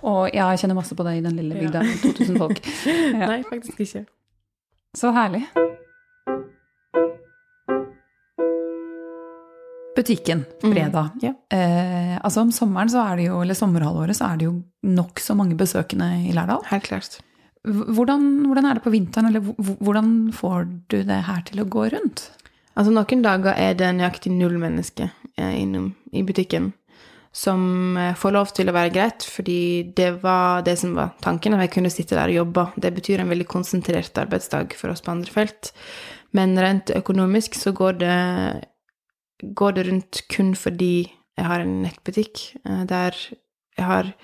og ja, jeg kjenner masse på deg i den lille bygda. 2000 folk. Nei, faktisk ikke. Så herlig. Butikken fredag. Ja. Eh, altså om sommeren så er det jo, eller sommerhalvåret så er det jo nokså mange besøkende i Lærdal. Helt klart. Hvordan, hvordan er det på vinteren, eller hvordan får du det her til å gå rundt? Altså, noen dager er det nøyaktig null mennesker eh, innom i butikken. Som eh, får lov til å være greit, fordi det var det som var tanken, at jeg kunne sitte der og jobbe. Det betyr en veldig konsentrert arbeidsdag for oss på andre felt. Men rent økonomisk så går det, går det rundt kun fordi jeg har en nettbutikk eh, der jeg har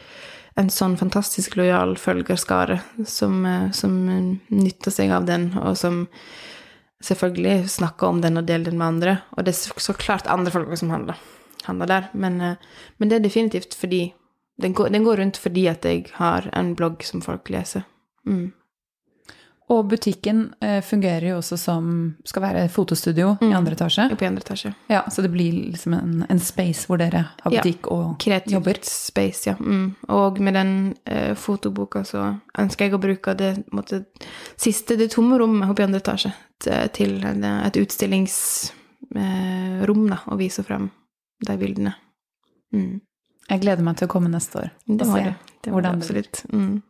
en sånn fantastisk lojal følgerskare som, eh, som nytter seg av den, og som selvfølgelig snakker om den og deler den med andre. Og det er så, klart andre folk som handler, handler der. Men, eh, men det er definitivt fordi den går, den går rundt fordi at jeg har en blogg som folk leser. Mm. Og butikken eh, fungerer jo også som skal være fotostudio i Mm. andre etasje. Oppe i andre etasje. Ja, Så det blir liksom en, en space hvor dere har Ja. butikk og Kreativt jobber. space, ja. Mm. Og med den eh, fotoboka så ønsker jeg å bruke det måtte, siste, det tomme rommet oppe i andre etasje til, et utstillingsrom, eh, da, og vise frem de bildene. Mm. Jeg gleder meg til å komme neste år. Det og se det. Det hvordan det absolutt. Mm.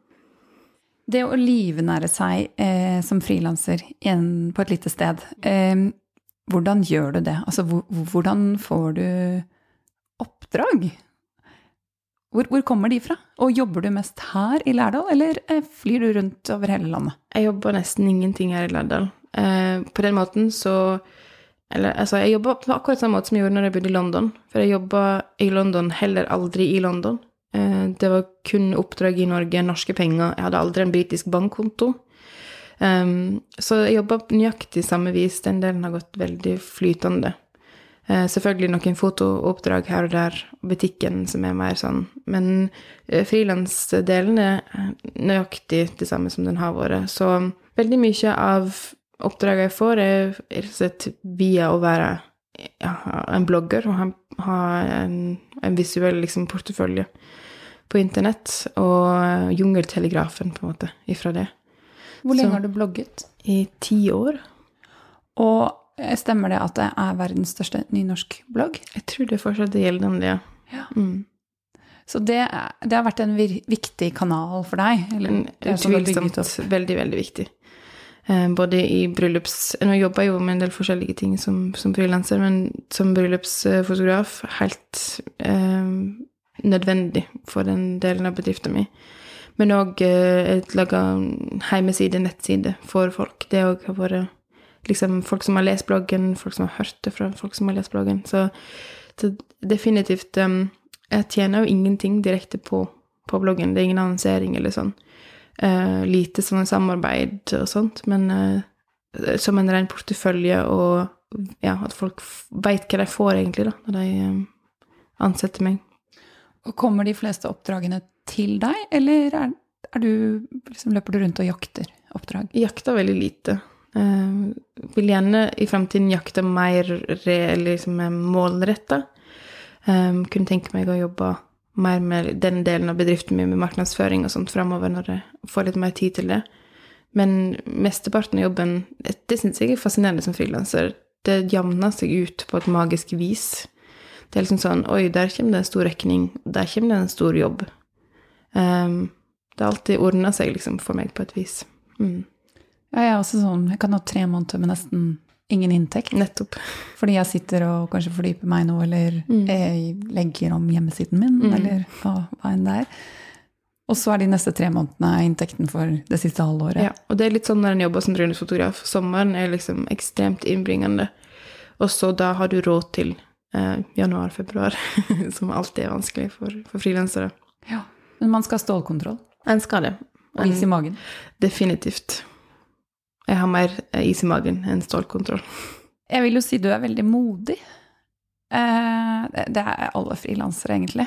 Det å livnære seg eh, som frilanser på et lite sted, eh, hvordan gjør du det? Altså, hvordan får du oppdrag? Hvor, hvor kommer de fra? Og jobber du mest her i Lærdal, eller eh, flyr du rundt over hele landet? Jeg jobber nesten ingenting her i Lærdal. Eh, på den måten så Eller altså, jeg jobba på akkurat samme måte som jeg gjorde når jeg bodde i London. For jeg jobba i London, heller aldri i London. Eh, det var kun oppdrag i Norge, norske penger. Jeg hadde aldri en britisk bankkonto. Um, så jeg jobba nøyaktig samme vis. Den delen har gått veldig flytende. Eh, selvfølgelig noen fotooppdrag her og der, butikken som er mer sånn. Men eh, frilansdelen er nøyaktig det samme som den har vært. Så veldig mye av oppdraget jeg får, er rett og slett via å være ja, en blogger og ha en, en, visuell liksom, portefølje på internett. Og Jungeltelegrafen, på en måte, ifra det. Hvor lenge Så- har du blogget? I ti år. Og eh, stemmer det at det er verdens største nynorskblogg? Jeg tror det fortsatt gjelder gjeldende, ja. Ja. Mm. Så det, er- det har vært en viktig kanal for deg? Eller, det er sånn det utvilsomt veldig, veldig viktig. Eh, både i bryllups... Nå jobber jeg jo med en del forskjellige ting som, som frilanser, men som bryllupsfotograf helt eh, nødvendig for den delen av bedriften min. Men òg eh, laga hjemmeside, nettside for folk. Det òg har vært liksom folk som har lest bloggen, folk som har hørt det fra folk som har lest bloggen. Så, så definitivt um, Jeg tjener jo ingenting direkte på, på bloggen. Det er ingen annonsering eller sånn. Uh, lite sånn samarbeid og sånt, men uh, som en ren portefølje og ja, at folk veit hva de får, egentlig, da, når de um, ansetter meg. Og kommer de fleste oppdragene til deg, eller er, er du, liksom, løper du rundt og jakter oppdrag? Jakter veldig lite. Uh, vil gjerne i fremtiden jakte mer re, liksom, målretta. Um, kunne tenke meg å jobbe mer med den delen av bedriften min med markedsføring og sånt framover, når jeg får litt mer tid til det. Men mesteparten av jobben det syns jeg er fascinerende som frilanser. Det jamner seg ut på et magisk vis. Det er liksom sånn Oi, der kommer det en stor regning. Der kommer det en stor jobb. Um, det har alltid ordna seg, liksom, for meg på et vis. Mm. Ja, jeg er også sånn, jeg kan ha tre måneder med nesten ingen inntekt. Nettopp. Fordi jeg sitter og kanskje fordyper meg nå, eller Mm. legger om hjemmesiden min, Mm. eller hva, hva enn det er. Og så er de neste tre månedene inntekten for det siste halvåret. Ja, og det er litt sånn når en jobber som drønefotograf. Sommeren er liksom ekstremt innbringende. Og så da har du råd til januar-februar, som alltid er vanskelig for, for frilansere. Ja. Men man skal ha stålkontroll. En skal det. Og is i magen. Definitivt. Jeg har mer eh, is i magen enn stålkontroll. Jeg vil jo si du er veldig modig. Eh, det- er alle frilansere, egentlig.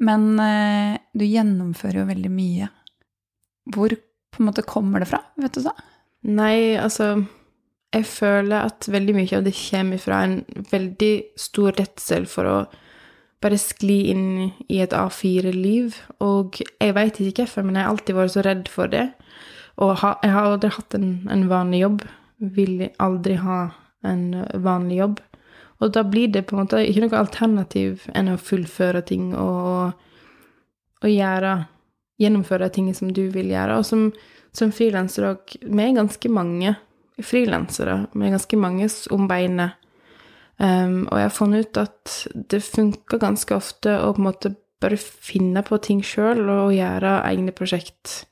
Men eh, du gjennomfører jo veldig mye. Hvor på en måte kommer det fra, vet du så? Nei, altså Jeg føler at veldig mye av det kommer fra en veldig stor redsel for å bare skli inn i et A4-liv. Og jeg veit ikke hvorfor, men jeg har alltid vært så redd for det. Og jeg har aldri hatt en, en vanlig jobb. Vil aldri ha en vanlig jobb. Og da blir det på en måte ikke noe alternativ enn å fullføre ting og, og gjøre Gjennomføre ting som du vil gjøre. Og som, som frilanser òg Vi er ganske mange frilansere. Er ganske mange om beinet. Um, og jeg har funnet ut at det funker ganske ofte å på en måte bare finne på ting sjøl og gjøre egne prosjekt.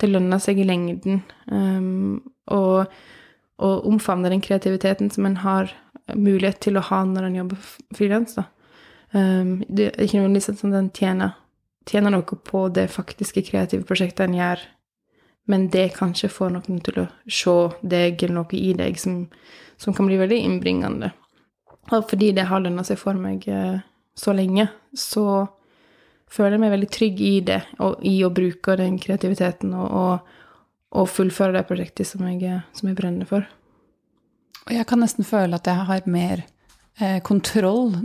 Det lønner seg i lengden. Um, og, og omfavne den kreativiteten som en har mulighet til å ha når en jobber frilans. Um, det er ikke nødvendigvis sånn at en tjener, tjener noe på det faktiske kreative prosjektet en gjør, men det kanskje får noen til å se deg eller noe i deg som, som kan bli veldig innbringende. Og fordi det har lønna seg for meg eh, så lenge, så føler jeg meg veldig trygg i det, og i å bruke den kreativiteten og, og, og fullføre det prosjektet som jeg, som jeg brenner for. Og jeg kan nesten føle at jeg har mer eh, kontroll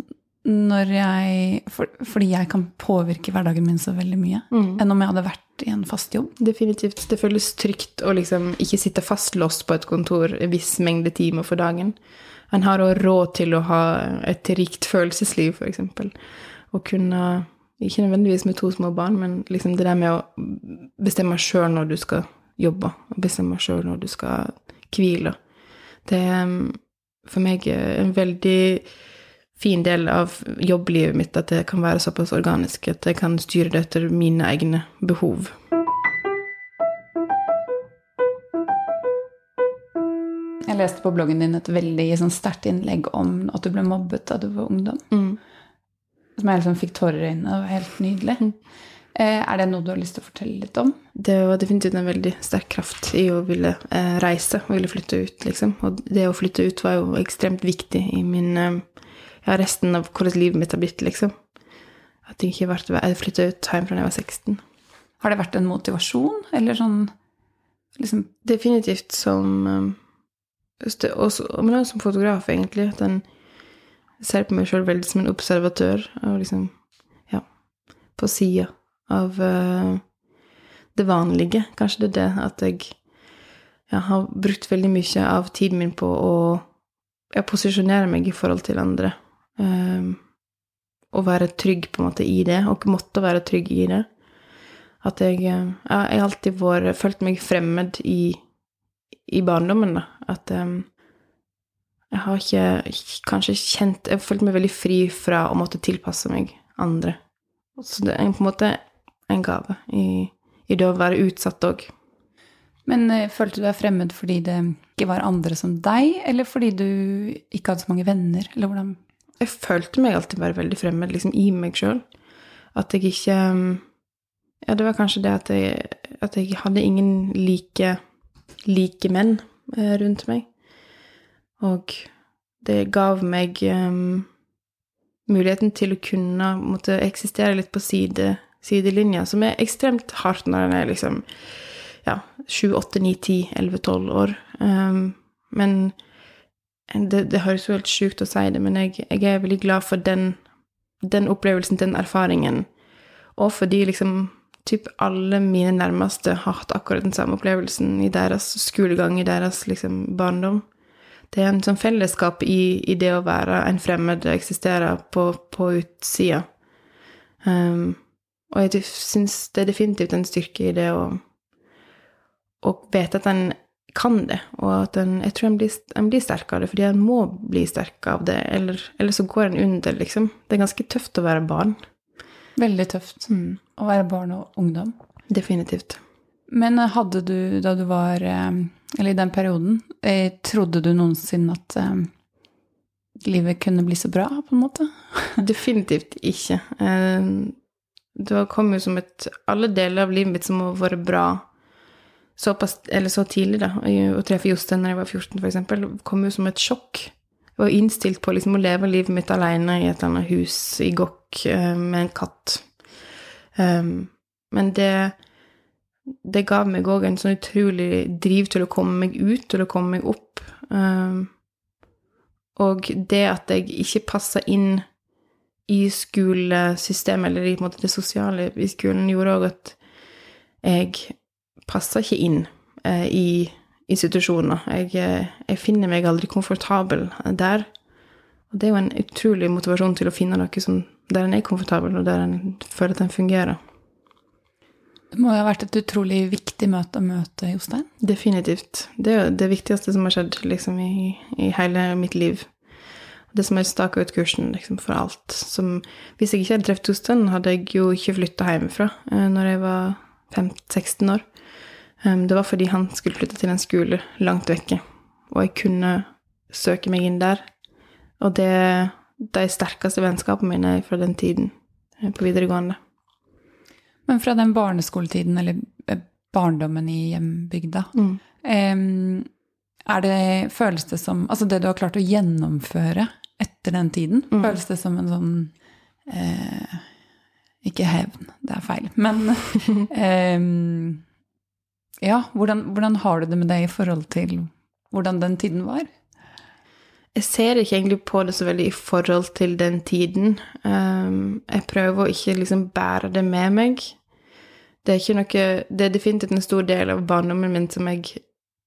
når jeg for, Fordi jeg kan påvirke hverdagen min så veldig mye Mm. enn om jeg hadde vært i en fast jobb. Definitivt. Det føles trygt å liksom ikke sitte fastlåst på et kontor en viss mengde timer for dagen. En har òg råd til å ha et rikt følelsesliv, f.eks. Å kunne Ikke nødvendigvis med to små barn, men liksom det der med å bestemme sjøl når du skal jobbe, og bestemme sjøl når du skal hvile. Det er for meg en veldig fin del av jobblivet mitt at det kan være såpass organisk at jeg kan styre det etter mine egne behov. Jeg leste på bloggen din et veldig sånn sterkt innlegg om at du ble mobbet da du var ungdom. Mm. Som jeg liksom fikk tårer i øynene. Det var helt nydelig. Mm. er det noe du har lyst til å fortelle litt om? Det var definitivt en veldig sterk kraft i å ville eh, reise og ville flytte ut, liksom. Og det å flytte ut var jo ekstremt viktig i min eh, Ja, resten av hvordan livet mitt har blitt, liksom. At jeg ikke vært, jeg flytta ut hjemmefra da jeg var 16. Har det vært en motivasjon, eller sånn liksom Definitivt som um, også, Men også som fotograf, egentlig. At en ser på meg sjøl veldig som en observatør, og liksom Ja, på sida av uh, det vanlige. Kanskje det er det at jeg ja, har brukt veldig mye av tiden min på å ja, posisjonere meg i forhold til andre. Um, og være trygg på en måte i det, og måtte være trygg i det. At jeg eh, ja, Jeg har alltid vært, følt meg fremmed i, i barndommen, da. At um, jeg har ikke kanskje kjent Jeg har følt meg veldig fri fra å måtte tilpasse meg andre. Så det er på en måte en gave i, i det å være utsatt òg. Men uh, følte du deg fremmed fordi det ikke var andre som deg, eller fordi du ikke hadde så mange venner, eller hvordan Jeg følte meg alltid bare veldig fremmed liksom i meg sjøl. At jeg ikke um, Ja, det var kanskje det at jeg, at jeg hadde ingen like, like menn eh, rundt meg. Og det gav meg um, muligheten til å kunne måtte eksistere litt på side, sidelinja, som er ekstremt hardt når en er liksom ja, 7, 8, 9, 10, 11, 12 år. Um, men det, det høres jo helt sjukt å si det, men jeg, jeg er veldig glad for den, den opplevelsen, den erfaringen. Og fordi liksom typ alle mine nærmeste har hatt akkurat den samme opplevelsen i deres skolegang, i deres liksom barndom. Det er en sånn fellesskap i, i det å være en fremmed og eksistere på, på utsida. Um, og jeg syns det er definitivt en styrke i det å, å vite at en kan det, og at en, jeg tror en blir, en blir sterk av det, fordi en må bli sterk av det, eller, eller så går en under, liksom. Det er ganske tøft å være barn. Veldig tøft å være barn og ungdom. Definitivt. Men eh, hadde du, da du var eh, Eller i den perioden, eh, trodde du noensinne at livet kunne bli så bra, på en måte? Definitivt ikke. Det kom jo som et Alle deler av livet mitt som har vært bra såpass, eller så tidlig, da, å treffe Jostein når jeg var 14, for eksempel, kom jo som et sjokk. Jeg var innstilt på liksom å leve livet mitt alene i et eller annet hus i Gokk eh, med en katt. Um, men det det ga meg òg en sånn utrolig driv til å komme meg ut, til å komme meg opp. Um, og det at jeg ikke passa inn i skolesystemet, eller i måte det sosiale i skolen, gjorde òg at jeg passa ikke inn eh, i institusjoner. Jeg, eh, jeg finner meg aldri komfortabel der. Og det er jo en utrolig motivasjon til å finne noe som, der en er komfortabel, og der en føler at en fungerer. Det må jo ha vært et utrolig viktig møte å møte Jostein? Definitivt. Det er jo det viktigste som har skjedd liksom, i, i hele mitt liv. Det som har staka ut kursen liksom, for alt. Som, hvis jeg ikke hadde truffet Jostein, hadde jeg jo ikke flytta hjemmefra eh, når jeg var 15-16 år. Um, det var fordi han skulle flytte til en skole langt vekke, og jeg kunne søke meg inn der. Og det de sterkeste vennskapene mine er fra den tiden eh, på videregående. Men fra den barneskoletiden, eller eh, barndommen i hjembygda, Mm. er det, føles det som Altså det du har klart å gjennomføre etter den tiden, Mm. føles det som en sånn eh, Ikke hevn, det er feil, men em, Ja, hvordan, hvordan har du det med det i forhold til hvordan den tiden var? Jeg ser ikke egentlig på det så veldig i forhold til den tiden. Um, jeg prøver å ikke liksom bære det med meg. Det er ikke noe Det er definitivt en stor del av barndommen min som jeg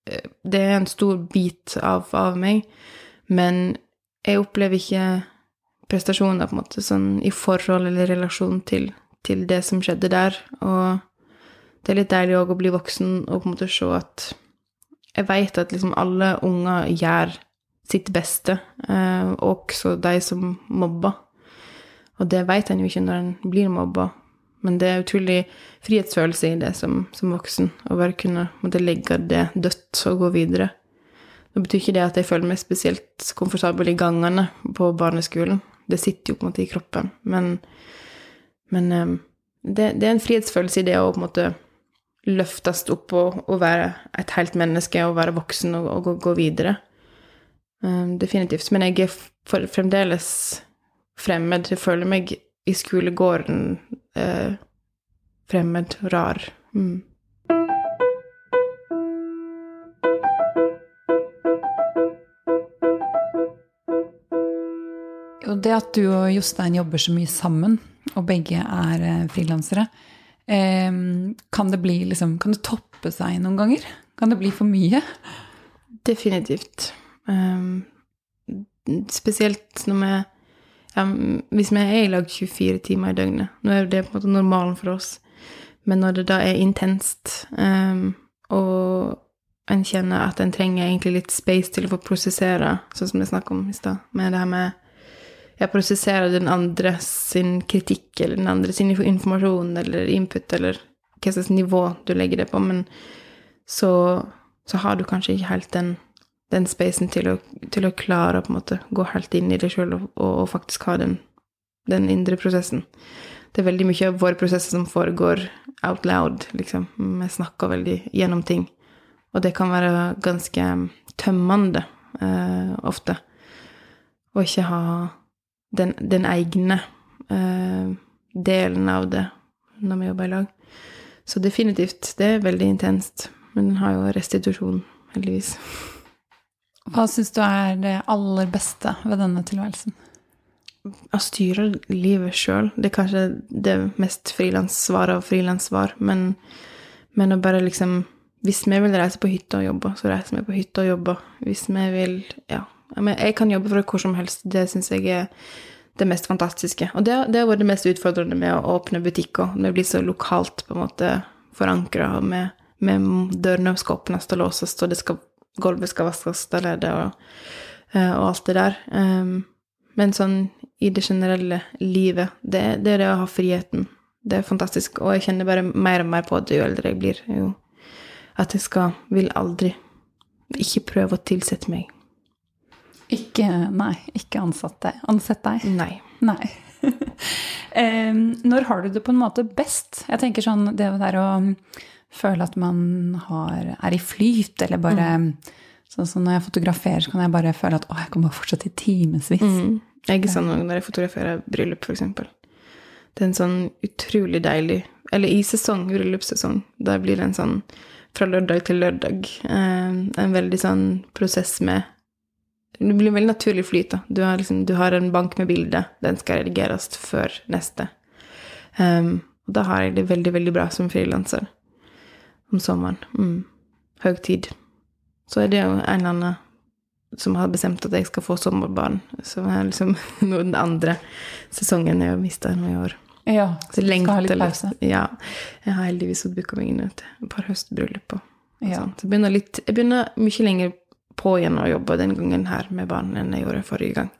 eh, Det er en stor bit av, av meg, men jeg opplever ikke prestasjoner på en måte sånn i forhold eller relasjon til, til det som skjedde der. Og det er litt deilig òg å bli voksen og på en måte se at jeg veit at liksom alle unger gjør sitt beste, eh, også de som mobber. Og det vet en jo ikke når en blir mobba, men det er utrolig frihetsfølelse i det som, som voksen, å bare kunne måtte legge det dødt og gå videre. Det betyr ikke det at jeg føler meg spesielt komfortabel i gangene på barneskolen. Det sitter jo på en måte i kroppen. Men, men um, det, det, er en frihetsfølelse i det å på en måte løftes opp og, og være et helt menneske og være voksen og, og gå, gå, videre. Um, definitivt. Men jeg er for, fremdeles fremmed. Jeg føler meg i skolegården uh, fremmed, rar. Mm. Og det at du og Jostein jobber så mye sammen, og begge er eh, frilansere, kan det bli liksom Kan det toppe seg noen ganger? Kan det bli for mye? Definitivt. Um, spesielt når vi ja, Hvis vi er i lag 24 timer i døgnet. Nå er det på en måte normalen for oss. Men når det da er intenst, um, og en kjenner at en trenger egentlig litt space til å få prosessere, sånn som vi snakket om i stad, med det her med jeg prosesserer den andre sin kritikk, eller den andre sin informasjon eller input, eller hva slags nivå du legger det på, men så, så har du kanskje ikke helt den, den spacen til å, til å, klare å på en måte gå helt inn i deg sjøl og, og, faktisk ha den, den, indre prosessen. Det er veldig mye av våre prosesser som foregår out loud, liksom. Vi snakker veldig gjennom ting. Og det kan være ganske tømmende eh, ofte. Å ikke ha den, den egne uh, delen av det når vi jobber i lag. Så definitivt, det er veldig intenst. Men den har jo restitusjon, heldigvis. Hva syns du er det aller beste ved denne tilværelsen? Å styre livet sjøl. Det er kanskje det mest frilanssvaret av frilanssvar, men, men å bare liksom Hvis vi vil reise på hytta og jobbe, så reiser vi på hytta og jobber. Hvis vi vil Ja, jeg kan jobbe fra hvor som helst. Det syns jeg er det mest fantastiske. Og det, det har vært det mest utfordrende med å åpne butikker. Det blir så lokalt på en måte forankra med, med dørene skal åpnes skal låses, og skal, gulvet skal vaskes og, eh, og, alt det der. Um, men sånn i det generelle livet, det, det, er det å ha friheten. Det er fantastisk. Og jeg kjenner bare mer og mer på det jo eldre jeg blir. Jo, at jeg skal Vil aldri ikke prøve å tilsette meg. Ikke Nei, ikke ansatt deg. Ansett deg? Nei. Nei. Når har du det på en måte best? Jeg tenker sånn det der å føle at man har, er i flyt, eller bare mm. Sånn som når jeg fotograferer, så kan jeg bare føle at å, jeg kan bare fortsette i timevis. Mm. Jeg er ikke sånn når jeg fotograferer bryllup, f.eks. Det er en sånn utrolig deilig Eller i sesong, bryllupssesong, da blir det en sånn fra lørdag til lørdag. En veldig sånn prosess med det blir en veldig naturlig flyt. da. Du har, liksom, du har, en bank med bilder. Den skal redigeres før neste. Um, og da har jeg det veldig, veldig bra som frilanser om sommeren. Mm. Høytid. Så er det jo en eller annen som har bestemt at jeg skal få sommerbarn. Så er liksom den andre sesongen jeg har mista nå i år. Ja, så du skal ha litt pause? Ja. Jeg har heldigvis booka meg inn et par høstbryllup. Og, og ja. Så jeg begynner, litt, jeg begynner mye lenger på igjen å jobbe den gangen her med barn enn jeg gjorde forrige gang.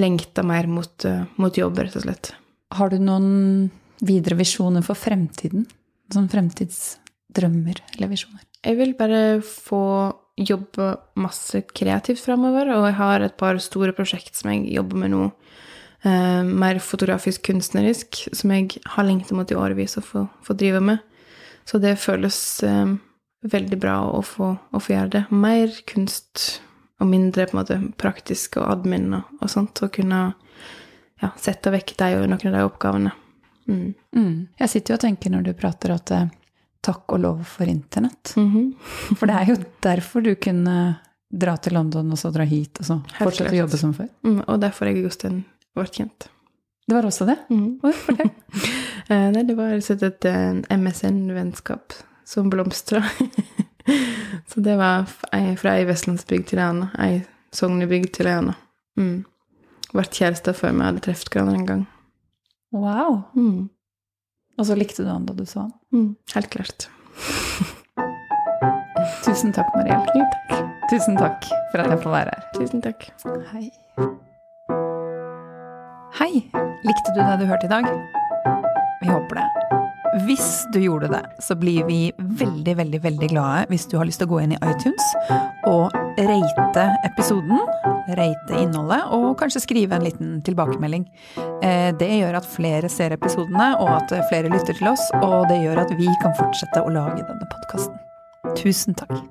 Lengta mer mot, uh, mot jobb, rett og slett. Har du noen videre visjoner for fremtiden? Sånn fremtidsdrømmer eller visjoner? Jeg vil bare få jobbe masse kreativt framover, og jeg har et par store prosjekt som jeg jobber med nå. Uh, mer fotografisk kunstnerisk, som jeg har lengta mot i årevis å få, få drive med. Så det føles uh, veldig bra å få, å få, gjøre det. Mer kunst og mindre på en måte praktisk og admin og, og sånt. Og kunne ja, sette vekk og noen av de oppgavene. Mm. Mm. Jeg sitter jo og tenker når du prater at eh, takk og lov for internett. Mm -hmm. for det er jo derfor du kunne dra til London og så dra hit og så fortsette å jobbe som før. Mm, og derfor jeg og Jostein ble kjent. Det var også det? Mm. Oi, fortell. Eh, nei, det var rett og slett et MSN-vennskap som blomstra. så det var fra ei vestlandsbygd til ei anna. Ei sognebygd til ei anna. Mm. Vært kjærester før vi hadde truffet hverandre en gang. Wow. Mm. Og så likte du han da du så han? Mm. Helt klart. Tusen takk, Mariell. Jo, takk. Tusen takk for at jeg får være her. Tusen takk. Hei. Hei. Likte du det du hørte i dag? Vi håper det. Hvis du gjorde det, så blir vi veldig, veldig veldig glade hvis du har lyst til å gå inn i iTunes og rate episoden, rate innholdet, og kanskje skrive en liten tilbakemelding. Eh, det gjør at flere ser episodene, og at flere lytter til oss, og det gjør at vi kan fortsette å lage denne podkasten. Tusen takk.